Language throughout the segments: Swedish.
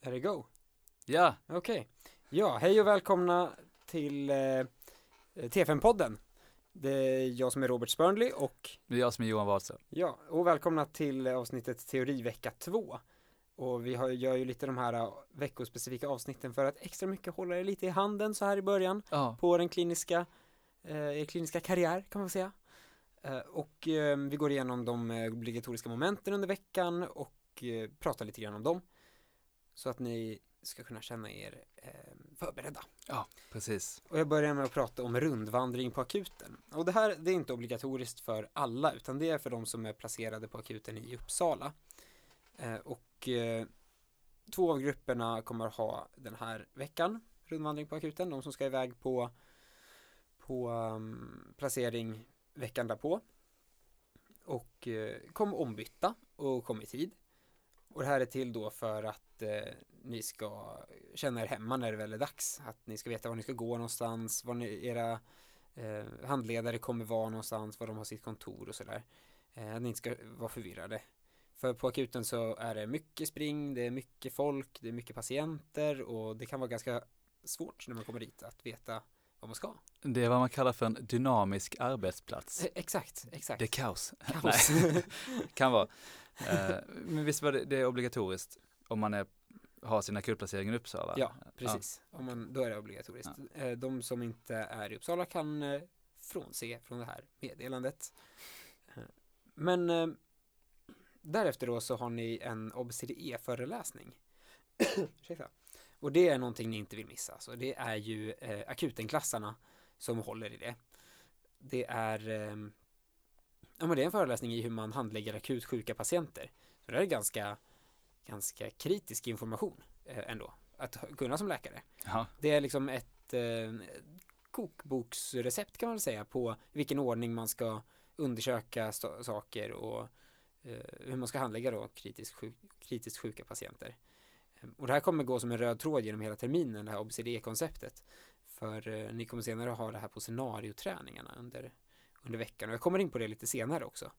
Är det go? Ja, Okej. Ja, hej och välkomna till eh, TFN-podden. Det är jag som är Robert Spörnli och det är jag som är Johan Wahlström. ja, och välkomna till avsnittet Teorivecka 2. Och vi har, gör ju lite de här eh, veckospecifika avsnitten för att extra mycket hålla er lite i handen så här i början Ja, på den kliniska, eh, er kliniska karriär kan man säga. Eh, och eh, vi går igenom de eh, obligatoriska momenten under veckan och eh, pratar lite grann om dem. Så att ni ska kunna känna er eh, förberedda. ja, precis. Och jag börjar med att prata om rundvandring på akuten. Och det här, det är inte obligatoriskt för alla, utan det är för de som är placerade på akuten i Uppsala. Eh, och eh, två av grupperna kommer ha den här veckan, rundvandring på akuten. De som ska iväg på, på um, placering veckan därpå. Och eh, kom ombytta och kom i tid. Och det här är till då för att eh, ni ska känna er hemma när det väl är dags. Att ni ska veta var ni ska gå någonstans, var ni, era eh, handledare kommer vara någonstans, var de har sitt kontor och sådär. Eh, att ni inte ska vara förvirrade. För på akuten så är det mycket spring, det är mycket folk, det är mycket patienter och det kan vara ganska svårt när man kommer dit att veta vad man ska. Det är vad man kallar för en dynamisk arbetsplats. Eh, exakt, exakt. Det är kaos. Kaos. Nej, kan vara. Eh, men visst var det, det är obligatoriskt om man är, har sin akutplacering i Uppsala? Ja, precis. Om man, då är det obligatoriskt. Eh, De som inte är i Uppsala kan eh, frånse från det här meddelandet. Eh, Men eh, därefter då så har ni en OBCDE-föreläsning. Och det är någonting ni inte vill missa. Så det är ju eh, akutenklassarna som håller i det. Det är eh, Ja men det är en föreläsning i hur man handlägger akut sjuka patienter. Så det är ganska, ganska kritisk information eh, ändå. Att kunna som läkare. Ja, Det är liksom ett eh, kokboksrecept kan man säga på vilken ordning man ska undersöka saker och eh, hur man ska handlägga då kritiskt, sjuk, kritiskt sjuka patienter. Och det här kommer gå som en röd tråd genom hela terminen, det här OBCD-konceptet. För ni kommer senare ha det här på scenarioträningarna under, under veckan. Och jag kommer in på det lite senare också.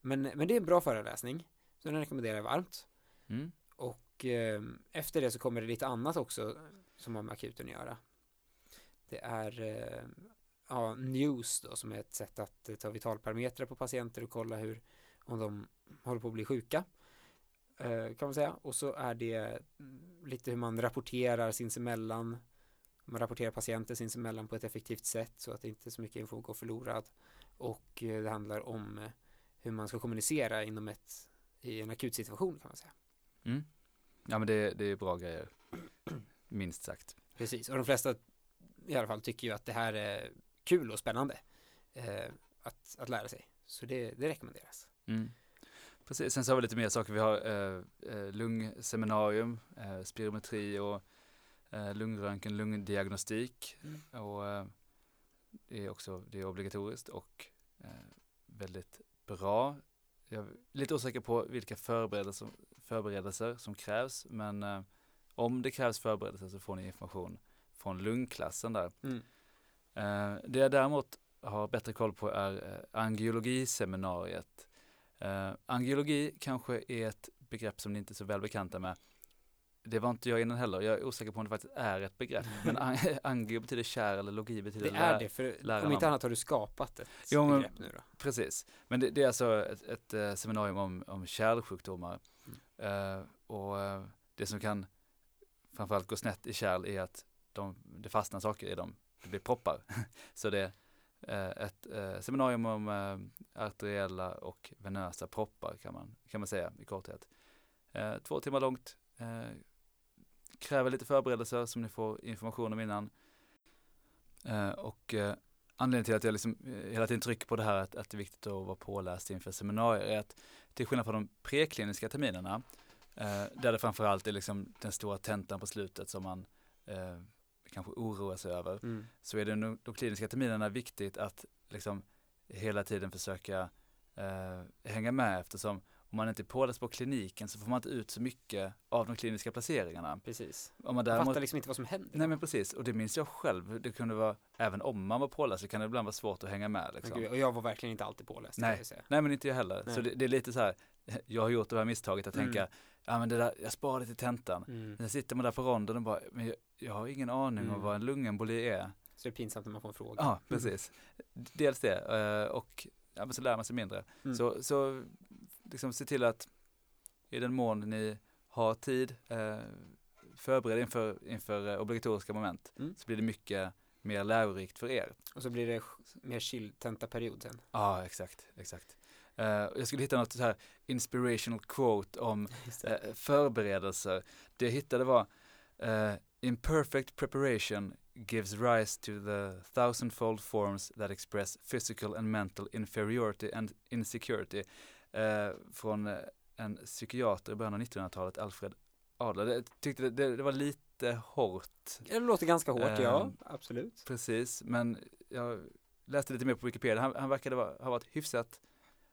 Men, men det är en bra föreläsning, så den rekommenderar jag varmt. mm. Och eh, efter det så kommer det lite annat också som har med akuten att göra. Det är eh, ja, news då som är ett sätt att eh, ta vitalparametrar på patienter och kolla hur om de håller på att bli sjuka. Eh, kan man säga. Och så är det lite hur man rapporterar sinsemellan. Man rapporterar patienter sinsemellan på ett effektivt sätt så att inte så mycket info går förlorad. Och eh, det handlar om eh, hur man ska kommunicera inom ett i en akut situation kan man säga. Mm. Ja men det, det är bra grejer. Minst sagt. Precis, och de flesta i alla fall tycker ju att det här är kul och spännande eh, att, att lära sig. Så det, det rekommenderas. Mm. Precis, sen så har vi lite mer saker. Vi har eh, eh, lungseminarium, eh, spirometri och eh, lungröntgen, lungdiagnostik. Mm. Och eh, det är också det är obligatoriskt och eh, väldigt bra. Jag är lite osäker på vilka förberedelser, förberedelser som krävs, men eh, om det krävs förberedelser så får ni information från lungklassen där. Mm. Eh, det jag däremot har bättre koll på är eh, angiologiseminariet. Eh, angiologi kanske är ett begrepp som ni inte är så väl bekanta med. Det var inte jag innan heller. Jag är osäker på om det faktiskt är ett begrepp. Men an- angio betyder kär eller logi betyder Det är det, för lära om inte annat har du skapat ett Jo, men- begrepp nu då. Precis. Men det, det är alltså ett, ett eh, seminarium om, om kärlsjukdomar. Mm. Eh, och eh, det som kan framförallt gå snett i kärl är att de, det fastnar saker i dem. Det blir proppar. Så det är ett seminarium om arteriella och venösa proppar kan man, kan man säga i korthet. Två timmar långt. Kräver lite förberedelser som ni får information om innan. Eh, och eh, anledningen till att jag liksom eh, hela tiden trycker på det här att, att det är viktigt att vara påläst inför seminarier är att till skillnad från de prekliniska terminerna eh, där det framförallt är liksom den stora tentan på slutet som man eh, kanske oroar sig över Mm. så är det nog de kliniska terminerna viktigt att liksom hela tiden försöka eh, hänga med eftersom om man inte är påläst på kliniken så får man inte ut så mycket av de kliniska placeringarna. Precis. Om man Man däremot fattar liksom inte vad som händer. Nej men precis, och det minns jag själv. Det kunde vara, även om man var påläst så kan det ibland vara svårt att hänga med. Liksom. gud, och jag var verkligen inte alltid påläst. Nej. Nej men inte jag heller. Nej. Så det, det är lite så här, jag har gjort det här misstaget att Mm. tänka, ja men det där, jag sparar det till tentan. Mm. Sen sitter man där på ronden och bara, men jag, jag har ingen aning Mm. om vad en lungemboli är. Så det är pinsamt när man får en fråga. Ja, precis. Dels det, eh, och ja, men så lär man sig mindre. Mm. Så, så liksom se till att i den mån ni har tid, eh, förbered inför, inför eh, obligatoriska moment, Mm. så blir det mycket mer lärorikt för er. Och så blir det mer chill tentaperiod sen. Ja, exakt, exakt. Eh, jag skulle hitta något så här inspirational quote om eh, förberedelser. Det jag hittade var eh, Imperfect preparation gives rise to the thousandfold forms that express physical and mental inferiority and insecurity. Eh, från eh, en psykiater i början av 1900-talet, Alfred Adler. Jag tyckte det, det, det var lite hårt, Det låter ganska hårt, ja. Ehm, Absolut. precis, men jag läste lite mer på Wikipedia. Han, han verkade vara, ha varit hyfsat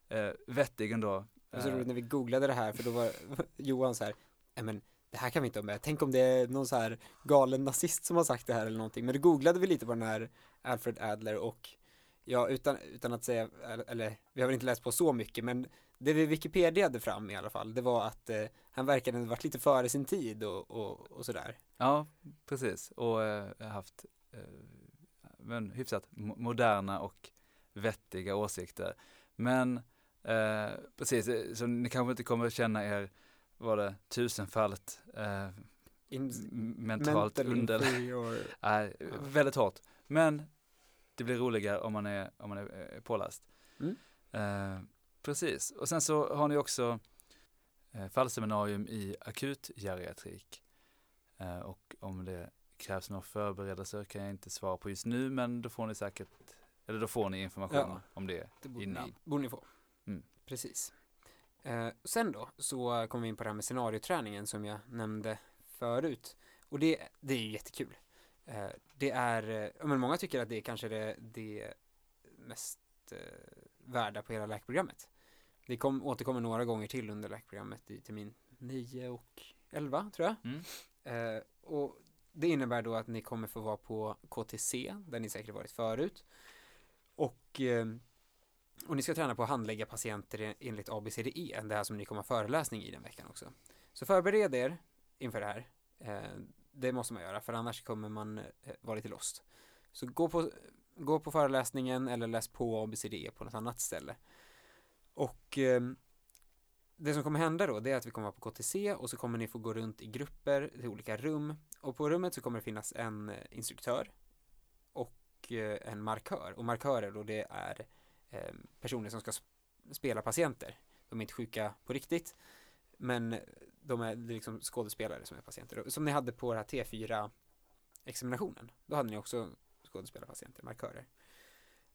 eh, vettig ändå. Det var så Eh, roligt när vi googlade det här, för då var Johan så här, "Nej, men det här kan vi inte ha med. Tänk om det är någon så här galen nazist som har sagt det här eller någonting. Men då googlade vi lite på den här Alfred Adler och ja, utan, utan att säga, eller, eller vi har väl inte läst på så mycket, men det vi Wikipedia hade fram i alla fall, det var att eh, han verkade ha varit lite före sin tid och, och, och sådär. Ja, precis. Och eh, haft eh, men hyfsat mo- moderna och vettiga åsikter. Men eh, precis, eh, så ni kanske inte kommer att känna er, var det tusenfalt eh, In, mentalt mental under... Nej, väldigt hårt. Men det blir roligare om man är, om man är eh, påläst. Mm. Eh, precis, och sen så har ni också eh, fallseminarium i akutgeriatrik. Eh, och om det krävs några förberedelser kan jag inte svara på just nu, men då får ni säkert, eller då får ni information Ja. om det. Det borde Innan. ni, borde ni få. Mm. Precis. Eh, sen då så kommer vi in på det här med scenarioträningen som jag nämnde förut. Och det, det är ju jättekul. Eh, det är, eh, men många tycker att det är kanske det, det mest eh, värda på hela läkprogrammet. Det kom, återkommer några gånger till under läkprogrammet i termin 9 och 11 tror jag. Mm. Eh, och det innebär då att ni kommer få vara på KTC, där ni säkert varit förut. Och, eh, och ni ska träna på att handlägga patienter en- enligt ABCDE, det här som ni kommer ha föreläsning i den veckan också. Så förbered er inför det här. Eh, det måste man göra, för annars kommer man eh, vara lite lost. Så gå på, gå på föreläsningen eller läs på ABCDE på något annat ställe. Och eh, det som kommer hända då, det är att vi kommer vara på KTC och så kommer ni få gå runt i grupper till olika rum. Och på rummet så kommer det finnas en eh, instruktör och eh, en markör. Och markörer då, det är eh, personer som ska spela patienter. De är inte sjuka på riktigt, men de är det är liksom skådespelare som är patienter. Som ni hade på det här T4-examinationen. Då hade ni också skådespelarpatienter, markörer.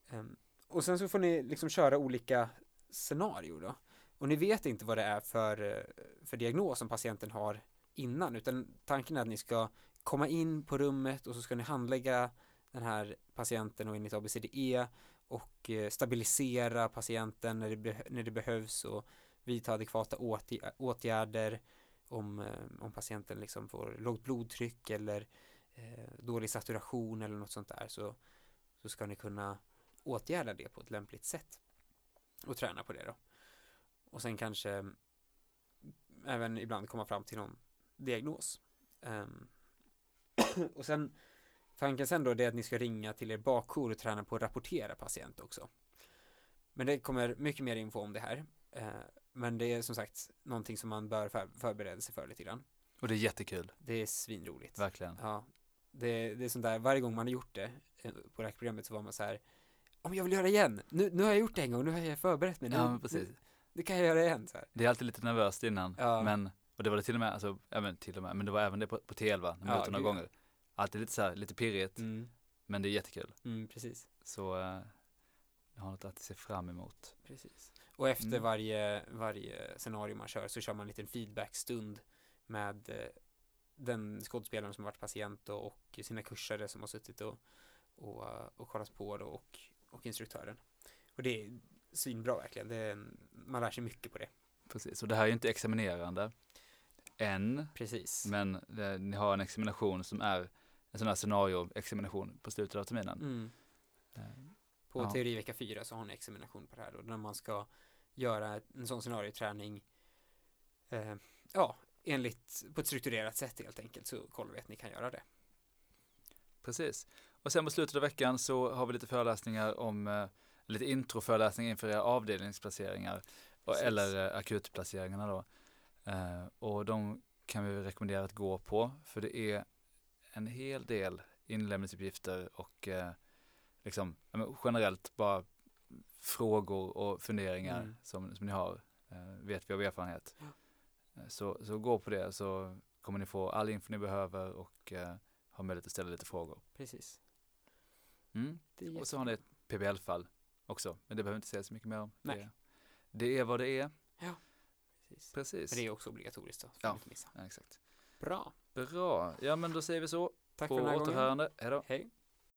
Ehm, och sen så får ni liksom köra olika scenarier då. Och ni vet inte vad det är för, för diagnos som patienten har innan, utan tanken är att ni ska komma in på rummet och så ska ni handlägga den här patienten och enligt ABCDE och eh, stabilisera patienten när det, när det behövs och vidta adekvata åtgärder om, eh, om patienten liksom får lågt blodtryck eller eh, dålig saturation eller något sånt där så, så ska ni kunna åtgärda det på ett lämpligt sätt och träna på det då. Och sen kanske mm, även ibland komma fram till någon diagnos. Um, och sen tanken sen då det är att ni ska ringa till er bakjour och träna på att rapportera patient också. Men det kommer mycket mer info om det här. Uh, men det är som sagt någonting som man bör för, förbereda sig för lite grann. Och det är jättekul, Det är svinroligt. verkligen. Ja, det, det är sånt där, varje gång man har gjort det eh, på räkprogrammet så var man så här om jag vill göra igen, nu, nu har jag gjort det en gång, nu har jag förberett mig, nu, Ja, precis. nu, nu kan jag göra det igen så här. Det är alltid lite nervöst innan, Ja. men, och det var det till och med, alltså, även till och med, men det var även det på, på T11, när man Ja, gjort det några gånger. Alltid lite så här, lite pirrigt, Mm, men det är jättekul. mm, precis, Så eh, jag har något att se fram emot. precis. Och efter Mm. varje, varje scenario man kör så kör man en liten feedbackstund med eh, den skådespelaren som varit patient och, och sina kursare som har suttit och, och, eh, och kollat på det och, och instruktören. Och det är svinbra verkligen, är man lär sig mycket på det. Precis, och det här är ju inte examinerande än, Precis. men det, ni har en examination som är en sån här scenario-examination på slutet av terminen. Mm. På Ja. teori vecka 4 så har ni examination på det här då, när man ska göra en sån scenarioträning eh, ja, enligt, på ett strukturerat sätt helt enkelt så kollar vi att ni kan göra det. Precis. Och sen på slutet av veckan så har vi lite föreläsningar om, eh, lite introföreläsningar inför era avdelningsplaceringar och, Precis. eller eh, akutplaceringarna då. Eh, och de kan vi rekommendera att gå på för det är en hel del inlämningsuppgifter och eh, liksom ja, generellt bara frågor och funderingar Mm. som, som ni har, eh, vet vi av erfarenhet. Ja. Eh, Så, så gå på det så kommer ni få all info ni behöver och eh, ha möjlighet att ställa lite frågor. Precis. Mm. Och så har ni ett PBL-fall också, men det behöver vi inte säga så mycket mer om. Nej. Det, det är vad det är. Precis. Precis. Men det är också obligatoriskt då. Ja. Ja, exakt. Bra. Bra, ja men då säger vi så. Tack På för den här återhörande, hej då. Hej.